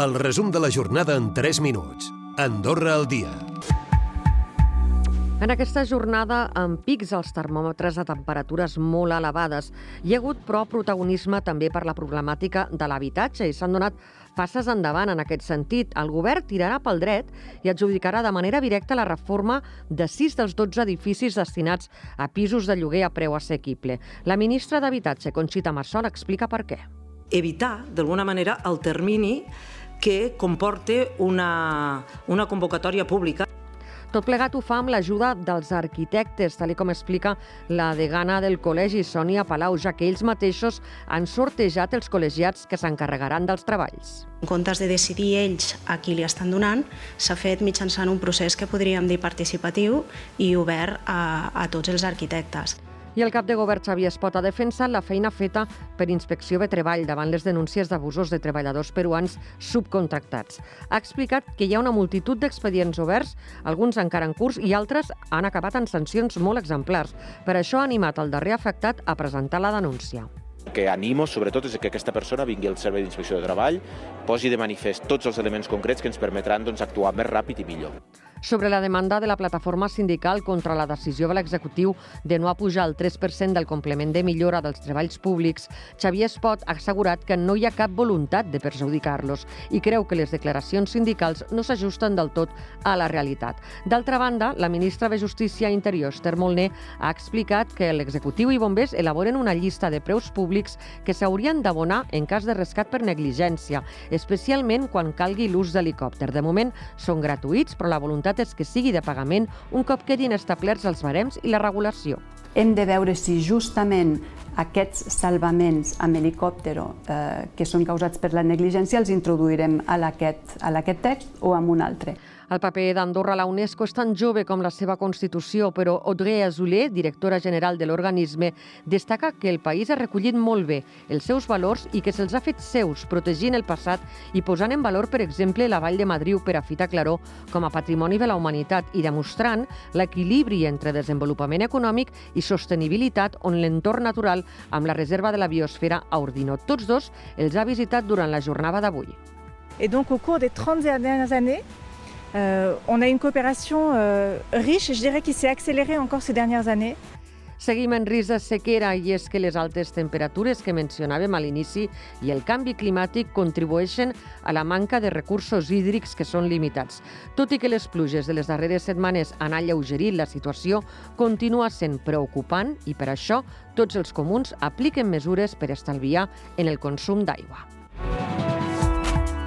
El resum de la jornada en 3 minuts. Andorra al dia. En aquesta jornada, amb pics als termòmetres a temperatures molt elevades, hi ha hagut, però, protagonisme també per la problemàtica de l'habitatge i s'han donat passes endavant en aquest sentit. El govern tirarà pel dret i adjudicarà de manera directa la reforma de 6 dels 12 edificis destinats a pisos de lloguer a preu assequible. La ministra d'Habitatge, Conxita Marsol, explica per què. Evitar, d'alguna manera, el termini que comporta una, una convocatòria pública tot plegat ho fa amb l'ajuda dels arquitectes, tal com explica la degana del col·legi, Sònia Palau, ja que ells mateixos han sortejat els col·legiats que s'encarregaran dels treballs. En comptes de decidir ells a qui li estan donant, s'ha fet mitjançant un procés que podríem dir participatiu i obert a, a tots els arquitectes. I el cap de govern Xavier Espot ha defensat la feina feta per Inspecció de Treball davant les denúncies d'abusos de treballadors peruans subcontractats. Ha explicat que hi ha una multitud d'expedients oberts, alguns encara en curs i altres han acabat en sancions molt exemplars. Per això ha animat el darrer afectat a presentar la denúncia. Que animo, sobretot, és que aquesta persona vingui al Servei d'Inspecció de Treball, posi de manifest tots els elements concrets que ens permetran doncs, actuar més ràpid i millor sobre la demanda de la plataforma sindical contra la decisió de l'executiu de no apujar el 3% del complement de millora dels treballs públics, Xavier Espot ha assegurat que no hi ha cap voluntat de perjudicar-los i creu que les declaracions sindicals no s'ajusten del tot a la realitat. D'altra banda, la ministra de Justícia i Interior, Esther Molné, ha explicat que l'executiu i bombers elaboren una llista de preus públics que s'haurien d'abonar en cas de rescat per negligència, especialment quan calgui l'ús d'helicòpter. De moment són gratuïts, però la voluntat és que sigui de pagament un cop quedin establerts els barems i la regulació. Hem de veure si justament aquests salvaments amb helicòptero eh, que són causats per la negligència els introduirem a aquest text o amb un altre. El paper d'Andorra a la UNESCO és tan jove com la seva Constitució, però Audrey Azoulay, directora general de l'organisme, destaca que el país ha recollit molt bé els seus valors i que se'ls ha fet seus, protegint el passat i posant en valor, per exemple, la Vall de Madriu per a Fita Claró com a patrimoni de la humanitat i demostrant l'equilibri entre desenvolupament econòmic i sostenibilitat on l'entorn natural amb la reserva de la biosfera a Ordino. Tots dos els ha visitat durant la jornada d'avui. Et donc au cours des 30 dernières années, on a une coopération euh, riche, je dirais, qui s'est accélérée encore ces dernières années. Seguim en risc de sequera i és que les altes temperatures que mencionàvem a l'inici i el canvi climàtic contribueixen a la manca de recursos hídrics que són limitats. Tot i que les pluges de les darreres setmanes han alleugerit la situació, continua sent preocupant i per això tots els comuns apliquen mesures per estalviar en el consum d'aigua.